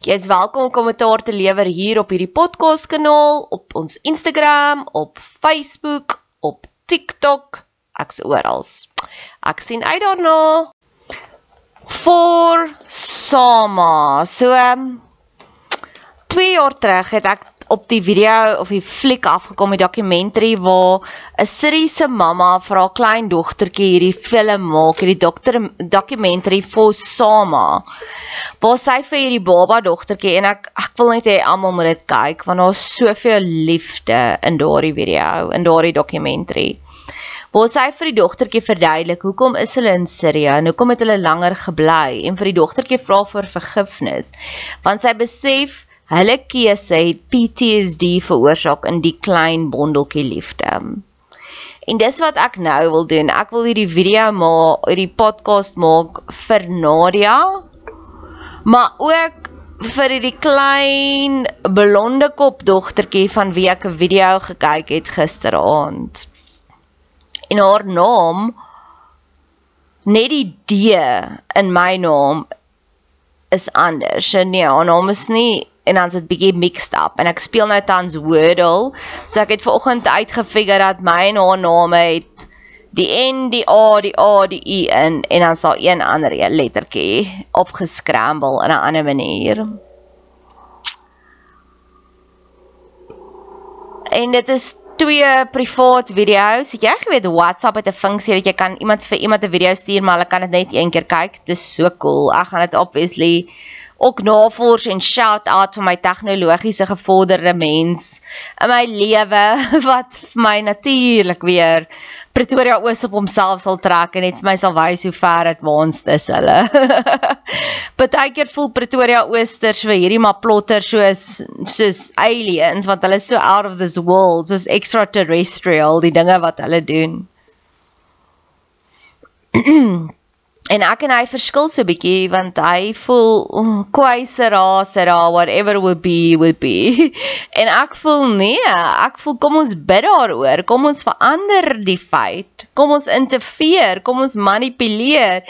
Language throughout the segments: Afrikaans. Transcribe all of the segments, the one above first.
Jy is welkom om kommentaar te lewer hier op hierdie podcast kanaal, op ons Instagram, op Facebook, op TikTok, ek's oral. Ek sien uit daarna. For Sama. So ehm um, 2 jaar terug het ek op die video of die fliek afgekom, die dokumentary waar 'n Syriese mamma vir haar klein dogtertjie hierdie film maak, hierdie dokter dokumentary vir Sama. Waar sy vir hierdie baba dogtertjie en ek ek wil net hê almal moet dit kyk want daar's soveel liefde in daardie video, in daardie dokumentary. Waar sy vir die dogtertjie verduidelik hoekom is hulle in Sirië en hoekom het hulle langer gebly en vir die dogtertjie vra vir vergifnis want sy besef Hulle keuse het PTSD veroorsaak in die klein bondeltjie liefde. En dis wat ek nou wil doen. Ek wil hierdie video maak, hierdie podcast maak vir Nadia, maar ook vir hierdie klein blonde kop dogtertjie van wie ek 'n video gekyk het gisteraand. En haar naam net die D in my naam is anders. Nee, haar naam is nie en dan's dit bietjie mixed up en ek speel nou tans Wordle. So ek het vanoggend uitgefigure dat my en haar name het die N, die A, die A, die I in en dan sal een ander lettertjie opgescramble in 'n ander manier. En dit is twee privaat video's. Het jy geweet WhatsApp het 'n funksie dat jy kan iemand vir iemand 'n video stuur maar hulle kan dit net een keer kyk. Dit is so cool. Ek gaan dit obviously ook navors en shout out vir my tegnologiese gevorderde mens in my lewe wat vir my natuurlik weer Pretoria Oos op homself sal trek en net vir my sal wys hoe ver advanced is hulle. Partykeer voel Pretoria Oosters vir hierdie maar plotter soos soos aliens want hulle is so out of this world, soos extraterrestrial die dinge wat hulle doen. En ek en hy verskil so bietjie want hy voel mm, kwaisera sera whatever will be will be. En ek voel nee, ek voel kom ons bid daaroor, kom ons verander die feit, kom ons interfereer, kom ons manipuleer.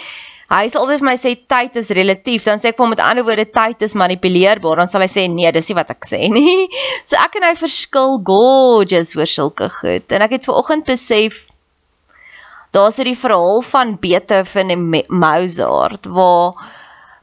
Hy sê altyd vir my sê tyd is relatief, dan sê ek vir hom met ander woorde tyd is manipuleerbaar, dan sal hy sê nee, dis nie wat ek sê nie. So ek en hy verskil gorgeous oor sulke goed. En ek het ver oggend besef daar's hierdie verhaal van Beethoven en Mozart waar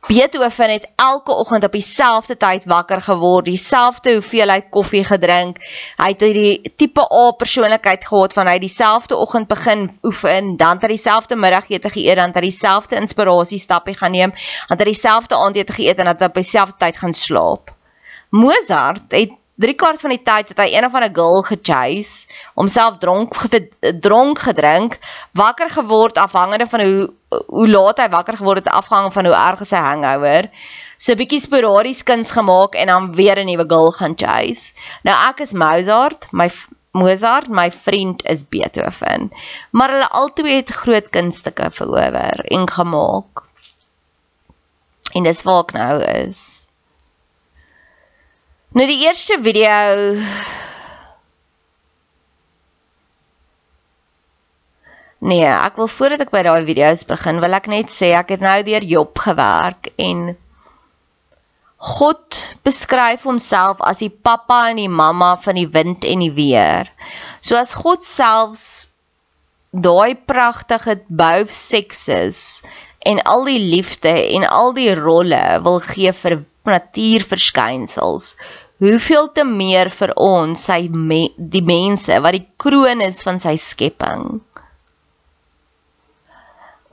Beethoven het elke oggend op dieselfde tyd wakker geword, dieselfde hoeveelheid koffie gedrink. Hy het hierdie tipe A persoonlikheid gehad van hy dieselfde oggend begin oefen, dan het hy dieselfde middagete geëet, dan het hy dieselfde inspirasie stappie gaan neem, dan het hy dieselfde aandete geëet en dan het hy op dieselfde tyd gaan slaap. Mozart het drie kwart van die tyd het hy een of ander girl gechase, homself dronk dronk gedrink, wakker geword afhangende van hoe hoe laat hy wakker geword het afhang van hoe erg sy hangover. So 'n bietjie sporadies kuns gemaak en dan weer 'n nuwe girl gaan chase. Nou ek is Mozart, my Mozart, my vriend is Beethoven. Maar hulle albei het groot kunststukke verower en gemaak. En dis waar ek nou is. Nou die eerste video Nee, ek wil voordat ek by daai video's begin, wil ek net sê ek het nou deur Job gewerk en God beskryf homself as die pappa en die mamma van die wind en die weer. So as God selfs daai pragtige both sexes en al die liefde en al die rolle wil gee vir natuurverskynsels. Hoeveel te meer vir ons, sy me, die mense wat die kroon is van sy skepping.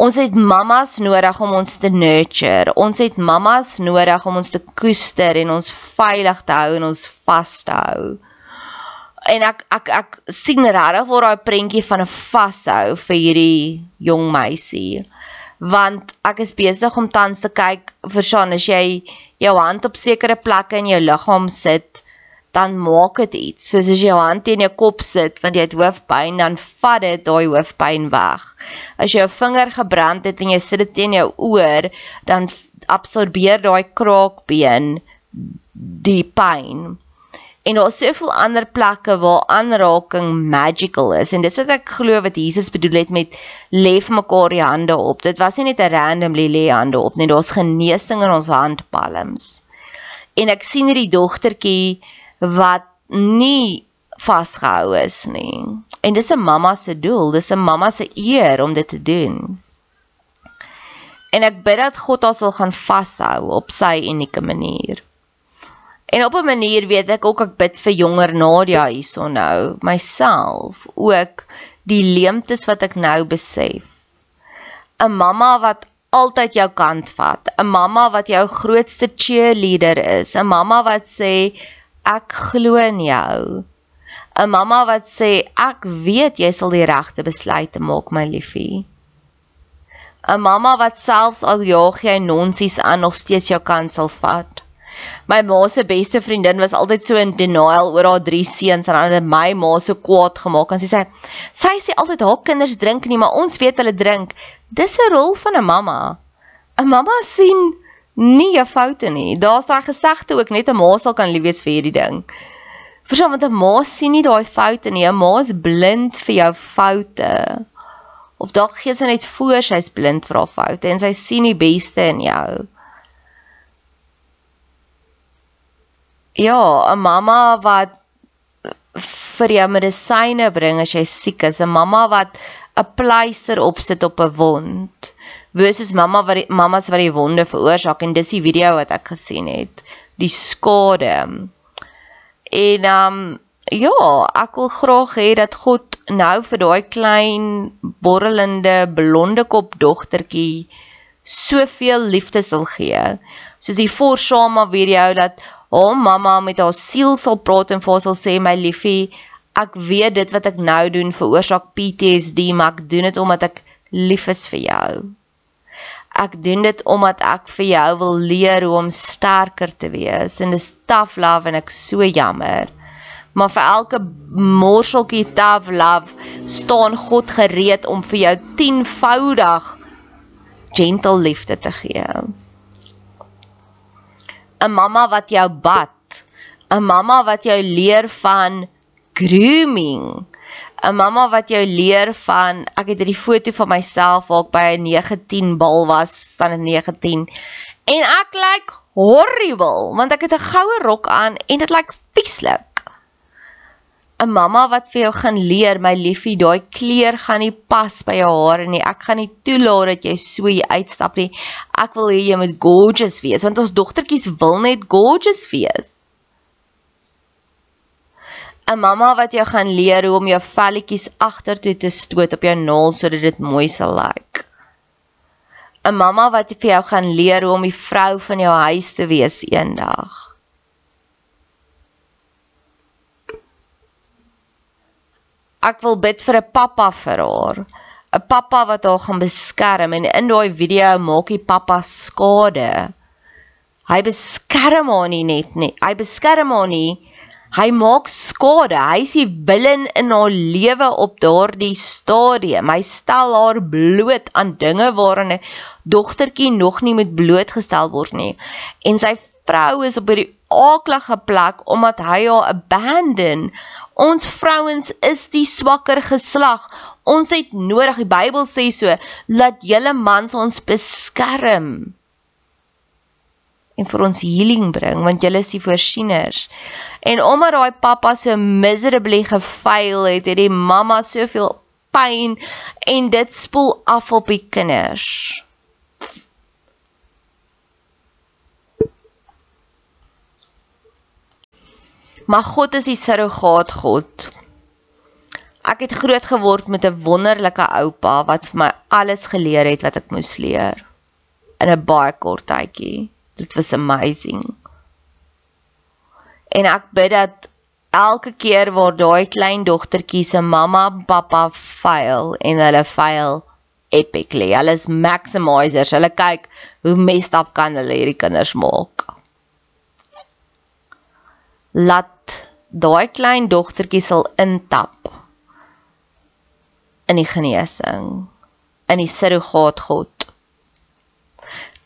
Ons het mammas nodig om ons te nurture. Ons het mammas nodig om ons te koester en ons veilig te hou en ons vas te hou. En ek ek ek sien regtig waar daai prentjie van 'n vashou vir hierdie jong meisie want ek is besig om tans te kyk vir Shan as jy jou hand op sekere plekke in jou liggaam sit dan maak dit iets. Soos as jou hand teen jou kop sit want jy het hoofpyn dan vat dit daai hoofpyn weg. As jou vinger gebrand het en jy sit dit teen jou oor dan absorbeer daai kraakbeen die pyn En daar is soveel ander plekke waar aanraking magical is en dis wat ek glo wat Jesus bedoel het met lê mekaar die hande op. Dit was nie net 'n random lê lê hande op nie, daar's genesing in ons handpalms. En ek sien hierdie dogtertjie wat nie vasgehou is nie. En dis 'n mamma se doel, dis 'n mamma se eer om dit te doen. En ek bid dat God haar sal gaan vashou op sy unieke manier. En op 'n manier weet ek ook ek bid vir jonger Nadia hierso nou, myself ook die leemtes wat ek nou besef. 'n Mamma wat altyd jou kant vat, 'n mamma wat jou grootste cheerleader is, 'n mamma wat sê ek glo in jou. 'n Mamma wat sê ek weet jy sal die regte besluite maak, my liefie. 'n Mamma wat selfs al jaag jy nonsies aan nog steeds jou kant sal vat my ma se beste vriendin was altyd so in denial oor haar drie seuns en dan het my ma so kwaad gemaak en sy sê sy sê altyd haar kinders drink nie maar ons weet hulle drink. Dis 'n rol van 'n mamma. 'n mamma sien nie jou foute nie. Daar's daai gesegde ook net 'n ma sal kan lief wees vir hierdie ding. Verstaan want 'n ma sien nie daai foute nie. 'n ma is blind vir jou foute. Of dalk gee sy net voor sy's blind vir haar foute en sy sien die beste in jou Ja, 'n mamma wat vir jou medisyne bring as jy siek is, 'n mamma wat 'n pleister opsit op 'n wond. Versus mamma wat die mammas wat die wonde veroorsaak en dis die video wat ek gesien het, die skade. En um ja, ek wil graag hê dat God nou vir daai klein borrelende blonde kop dogtertjie soveel liefde sal gee. Soos die Forsama video dat haar mamma met haar siel sal praat en vir haar sal sê my liefie, ek weet dit wat ek nou doen veroorsaak PTSD, maar ek doen dit omdat ek lief is vir jou. Ek doen dit omdat ek vir jou wil leer hoe om sterker te wees en dis tough love en ek so jammer. Maar vir elke morseltjie tough love staan God gereed om vir jou 10voudig gentle liefde te gee. 'n mamma wat jou bad, 'n mamma wat jou leer van grooming, 'n mamma wat jou leer van ek het hierdie foto van myself waar ek by 'n 19 bal was, staan dit 19 en ek lyk like horrible want ek het 'n goue rok aan en dit lyk like vieslik. 'n mamma wat vir jou gaan leer, my liefie, daai kleur gaan nie pas by jou hare nie. Ek gaan nie toelaat dat jy so hier uitstap nie. Ek wil hê jy moet gorgeous wees want ons dogtertjies wil net gorgeous wees. 'n Mamma wat jou gaan leer hoe om jou velletjies agtertoe te stoot op jou nael sodat dit mooi sal lyk. Like. 'n Mamma wat vir jou gaan leer hoe om die vrou van jou huis te wees eendag. Ek wil bid vir 'n pappa vir haar. 'n Pappa wat haar gaan beskerm en in daai video maak die pappa skade. Hy beskerm haar nie net nie. Hy beskerm haar nie. Hy maak skade. Hy is die billen in haar lewe op daardie stadium. Hy stel haar bloot aan dinge waaraan 'n dogtertjie nog nie moet blootgestel word nie. En sy vrou is op hierdie aaklige plek omdat hy haar abandon. Ons vrouens is die swakker geslag. Ons het nodig, die Bybel sê so, laat julle mans ons beskerm en vir ons healing bring want julle is die voorsieners. En omdat daai pappa so miserably gefaal het, het die mamma soveel pyn en dit spoel af op die kinders. Maar God is die surrogaat God. Ek het groot geword met 'n wonderlike oupa wat vir my alles geleer het wat ek moes leer in 'n baie kort tydjie. Dit was amazing. En ek bid dat elke keer waar daai klein dogtertjie se mamma en pappa fail en hulle fail epically. Hulle is maximizers. Hulle kyk hoe messed up kan hulle hierdie kinders maak. Laat daai klein dogtertjie sal intap in die genesing in die surrogaat God.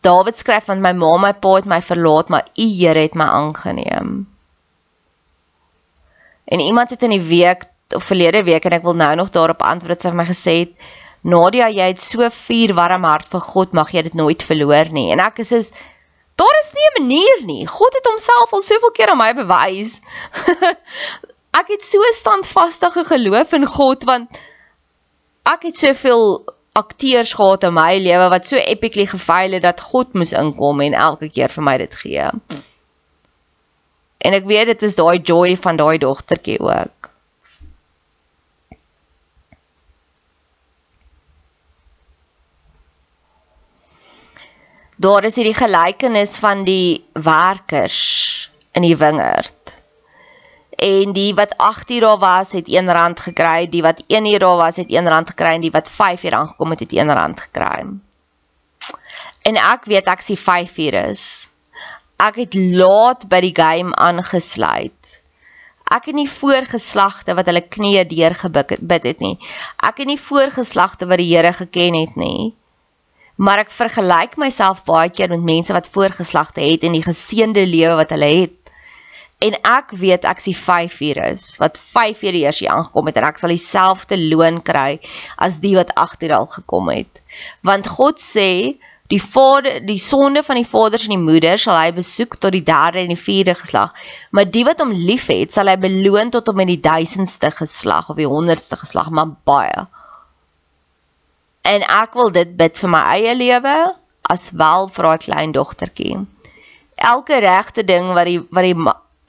Dawid skryf van my ma my pa het my verlaat maar u Here het my aangeneem. En iemand het in die week of verlede week en ek wil nou nog daarop antwoord sy het my gesê Nadia jy het so vuur warm hart vir God mag jy dit nooit verloor nie. En ek is is Daar is nie 'n manier nie. God het homself al soveel keer aan my bewys. ek het so standvastige geloof in God want ek het soveel akteurs gehad in my lewe wat so epically gefaal het dat God moes inkom en elke keer vir my dit gee. En ek weet dit is daai joy van daai dogtertjie ook. Daar is hierdie gelykenis van die werkers in die wingerd. En die wat 8 uur daar was, het R1 gekry, die wat 1 uur daar was, het R1 gekry en die wat 5 uur aangekom het, het R1 gekry. En ek weet ek sien 5 uur is. Ek het laat by die game aangesluit. Ek het nie voorgeslagte wat hulle knieë deurgebid het nie. Ek het nie voorgeslagte wat die Here geken het nie maar ek vergelyk myself baie keer met mense wat voorgeslagte het en die geseënde lewe wat hulle het. En ek weet ek sien 5 uur is wat 5 uur eers hier aangekom het en ek sal dieselfde loon kry as die wat agter al gekom het. Want God sê die vader die sonde van die vaders en die moeders sal hy besoek tot die derde en die vierde geslag, maar die wat hom liefhet sal hy beloon tot om in die duisendste geslag of die honderdste geslag, maar baie en ek wil dit bid vir my eie lewe as wel vir daai klein dogtertjie. Elke regte ding wat die wat die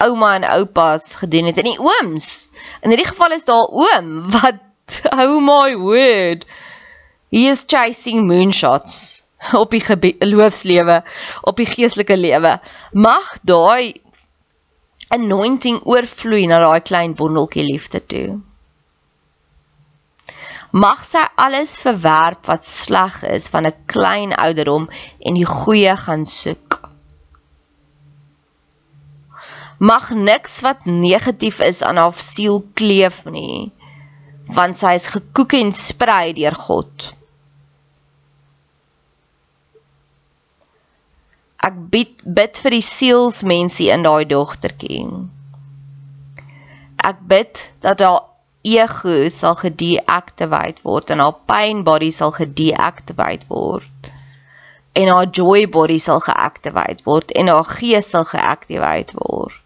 ouma en oupas gedoen het en die ooms. In hierdie geval is daar oom wat oh my word. He is chasing moonshots op die geloofslewe, op die geestelike lewe. Mag daai anointing oorvloei na daai klein bondeltjie liefde toe mag sy alles verwerp wat sleg is van 'n klein ouderdom en die goeie gaan soek. Mag niks wat negatief is aan haar siel kleef nie, want sy is gekoek en sprei deur God. Ek bid bid vir die sielsmensie in daai dogtertjie. Ek bid dat haar ego sal gedeactivate word en haar pain body sal gedeactivate word en haar joy body sal geactivate word en haar gees sal geactivate word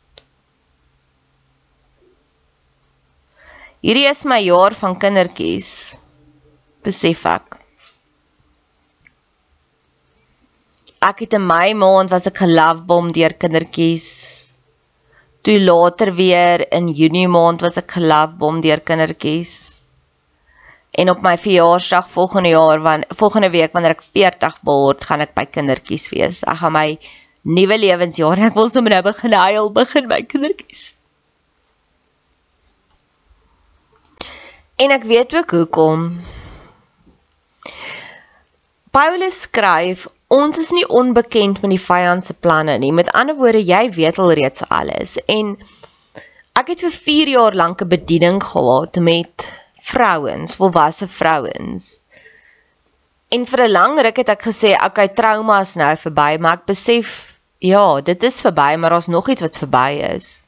Hierdie is my jaar van kindertjies. Besef ek. Ek het in my maand was ek gelovebom deur kindertjies. Toe later weer in Junie maand was ek gelovebom deur kindertjies. En op my verjaarsdag volgende jaar van volgende week wanneer ek 40 word, gaan ek by kindertjies wees. Ek gaan my nuwe lewensjaar en ek wil sommer nou begin huil begin by kindertjies. En ek weet ook hoekom. Paulus skryf, ons is nie onbekend met die vyand se planne nie. Met ander woorde, jy weet al reeds alles. En ek het vir 4 jaar lank 'n bediening gehad met vrouens, volwasse vrouens. En vir 'n lang ruk het ek gesê, okay, trauma is nou verby, maar ek besef ja, dit is verby, maar daar's nog iets wat verby is.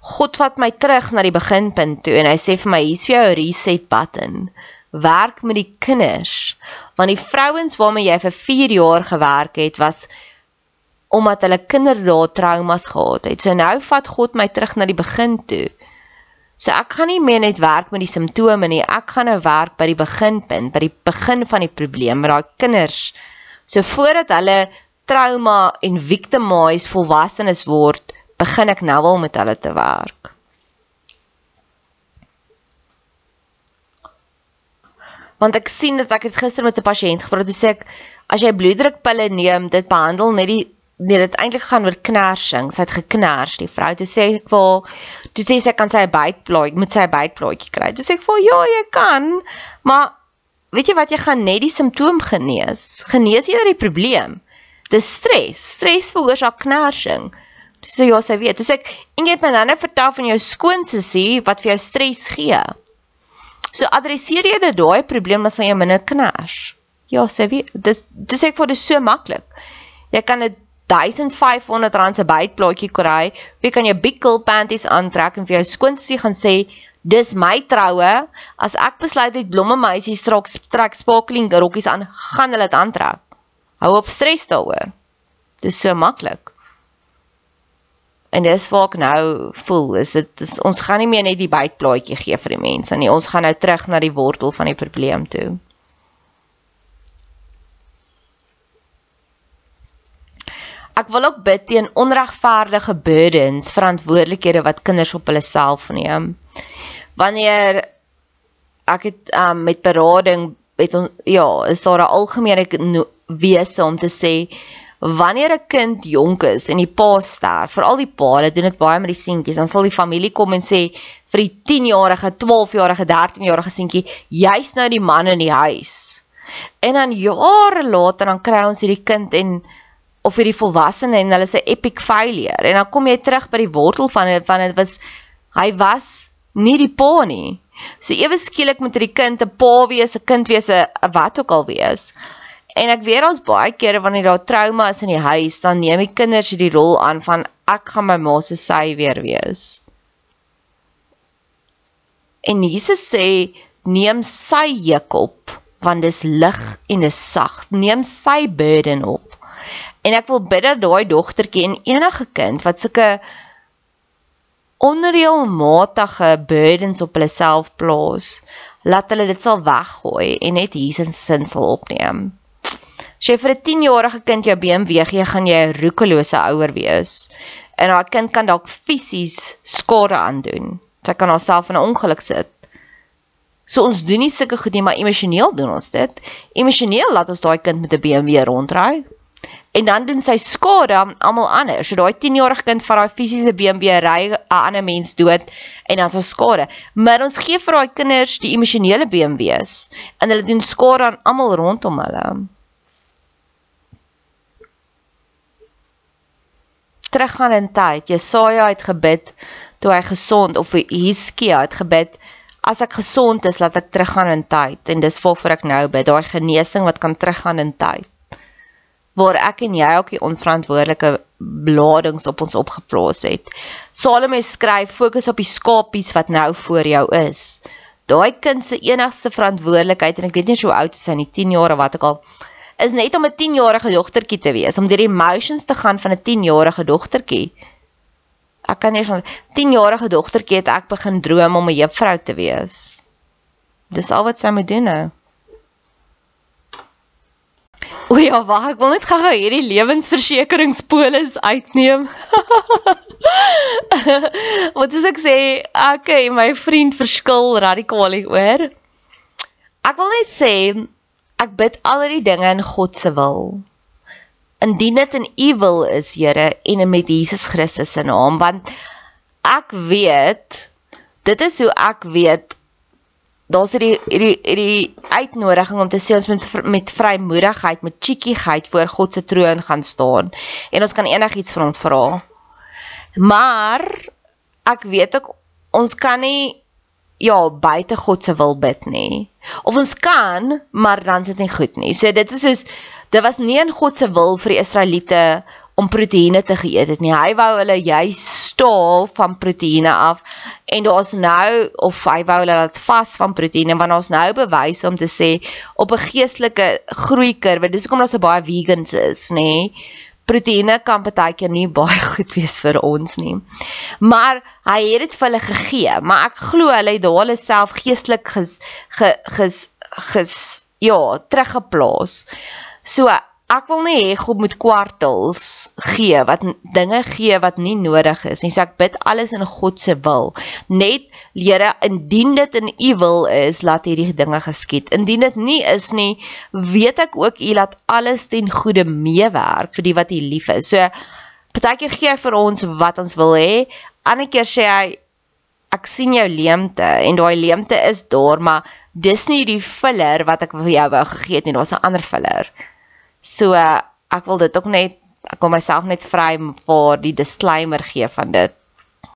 God vat my terug na die beginpunt toe en hy sê vir my, hier's vir jou 'n reset button. Werk met die kinders. Want die vrouens waarmee jy vir 4 jaar gewerk het, was omdat hulle kinderdae traumas gehad het. So nou vat God my terug na die begin toe. So ek gaan nie meer net werk met die simptome nie, ek gaan nou werk by die beginpunt, by die begin van die probleem met daai kinders. So voordat hulle trauma en victimized volwassenes word, begin ek nou al met hulle te werk. Want ek sien dat ek het gister met 'n pasiënt gepraat, toe sê ek as jy bloeddrukpille neem, dit behandel net die nee, dit eintlik gaan oor knersing. Sy het gekners, die vrou. Toe sê ek vir toe sê sy kan sy 'n bytplaatjie, moet sy 'n bytplaatjie kry. Toe sê ek vir ja, jy kan. Maar weet jy wat jy gaan net die simptoom genees. Genees jy die probleem. Dis stres. Stres veroorsaak knersing. Toe sê ja, sy weet. Toe sê ek en jy het my nou vertel van jou skoonsussie wat vir jou stres gee. So adresseer jy dit daai probleem sal jy minder kners. Ja, wie, dis dis ek vir dit so maklik. Jy kan dit 1500 rand se bytplaatjie kry, wie kan jou big girl panties aantrek en vir jou skoonsie gaan sê dis my troue, as ek besluit het blomme meisies straks trek sparkling rokkies aan, gaan hulle dit aantrek. Hou op stres daaroor. Dis so maklik. En dis waar ek nou voel, is dit is, ons gaan nie meer net die bytplaatjie gee vir die mense nie. Ons gaan nou terug na die wortel van die probleem toe. Ek wil ook bid teen onregverdige burdens, verantwoordelikhede wat kinders op hulle self neem. Wanneer ek het um, met berading het on, ja, is daar 'n algemene wese om te sê wanneer 'n kind jonk is en die pa sterf, veral die pa, hulle doen dit baie met die seentjies, dan sal die familie kom en sê vir die 10-jarige, 12-jarige, 13-jarige seentjie, jy's nou die man in die huis. En dan jare later dan kry ons hierdie kind en of hierdie volwassene en hulle sê epic failure en dan kom jy terug by die wortel van dit van dit was hy was nie die pa nie. So ewe skielik moet hierdie kind 'n pa wees, 'n kind wees, 'n wat ook al wees. En ek weet ons baie kere wanneer daar trauma is in die huis, dan neem die kinders hierdie rol aan van ek gaan my ma se sy weer wees. En Jesus sê neem sy juk op want dis lig en dis sag. Neem sy burden op. En ek wil bid dat daai dogtertjie en enige kind wat sulke onreëlmatige burdens op hulle self plaas, laat hulle dit sal weggooi en net Jesus se sin sal opneem. As jy vir 'n 10-jarige kind jou BMW gee, gaan jy 'n roekelose ouer wees. En daai kind kan dalk fisies skade aandoen. Sy kan haarself in 'n ongeluk sit. So ons doen nie sulke goed nie, maar emosioneel doen ons dit. Emosioneel laat ons daai kind met 'n BMW rondry en dan doen sy skade aan almal anders. So daai 10-jarige kind vat daai fisiese BMW ry 'n ander mens dood en dan so skade. Maar ons gee vir daai kinders die emosionele BMW's en hulle doen skade aan almal rondom hulle. Teruggaan in tyd. Jesaja het gebid toe hy gesond of Hiskia het gebid as ek gesond is, laat ek teruggaan in tyd en dis waarvoor ek nou bid, daai genesing wat kan teruggaan in tyd waar ek en jy ook die onverantwoordelike bladings op ons opgeplaas het. Salome skryf fokus op die skapies wat nou voor jou is. Daai kind se enigste verantwoordelikheid en ek weet nie hoe oud hy is nie, 10 jaar of wat ook al, is net om 'n 10-jarige dogtertjie te wees, om deur die emotions te gaan van 'n 10-jarige dogtertjie. Ek kan nie van 10-jarige dogtertjie het ek begin droom om 'n juffrou te wees. Dis al wat sy moet doen nou. O ja, wag, ek wil net gou-gou hierdie lewensversekeringspolis uitneem. Wat soos ek sê, en my vriend verskil radikaal hieroor. Ek wil net sê ek bid al die dinge in God se wil. Indien dit in U wil is, Here, en met Jesus Christus se naam, want ek weet dit is hoe ek weet daar's hierdie hierdie hierdie uitnodiging om te sê ons moet met vrymoedigheid, met cheekyheid voor God se troon gaan staan en ons kan enigiets van hom vra. Maar ek weet ook ons kan nie ja, buite God se wil bid nie. Of ons kan, maar dan is dit nie goed nie. So dit is soos dit was nie in God se wil vir die Israeliete om proteïene te geëet het nie. Hy wou hulle juis staal van proteïene af en daar's nou of hy wou hulle laat vas van proteïene want daar's nou bewys om te sê op 'n geestelike groeikurwe. Dis hoekom daar so baie vegans is, nê? Proteïene kan partykeer nie baie goed wees vir ons nie. Maar hy het dit vir hulle gegee, maar ek glo hulle het daar hulle self geestelik ges, ges, ges, ges ja, teruggeplaas. So ek wil nie hê God moet kwartels gee wat dinge gee wat nie nodig is nie. So ek bid alles in God se wil. Net Here, indien dit in U wil is, laat hierdie dinge geskied. Indien dit nie is nie, weet ek ook U laat alles ten goeie meewerk vir die wat U lief is. So partykeer gee hy vir ons wat ons wil hê. Ander keer sê hy ek sien jou leemte en daai leemte is daar, maar dis nie die filler wat ek vir jou wou gegee het nie. Daar's 'n ander filler. So ek wil dit ook net ek kom myself net vry vir die disclaimer gee van dit.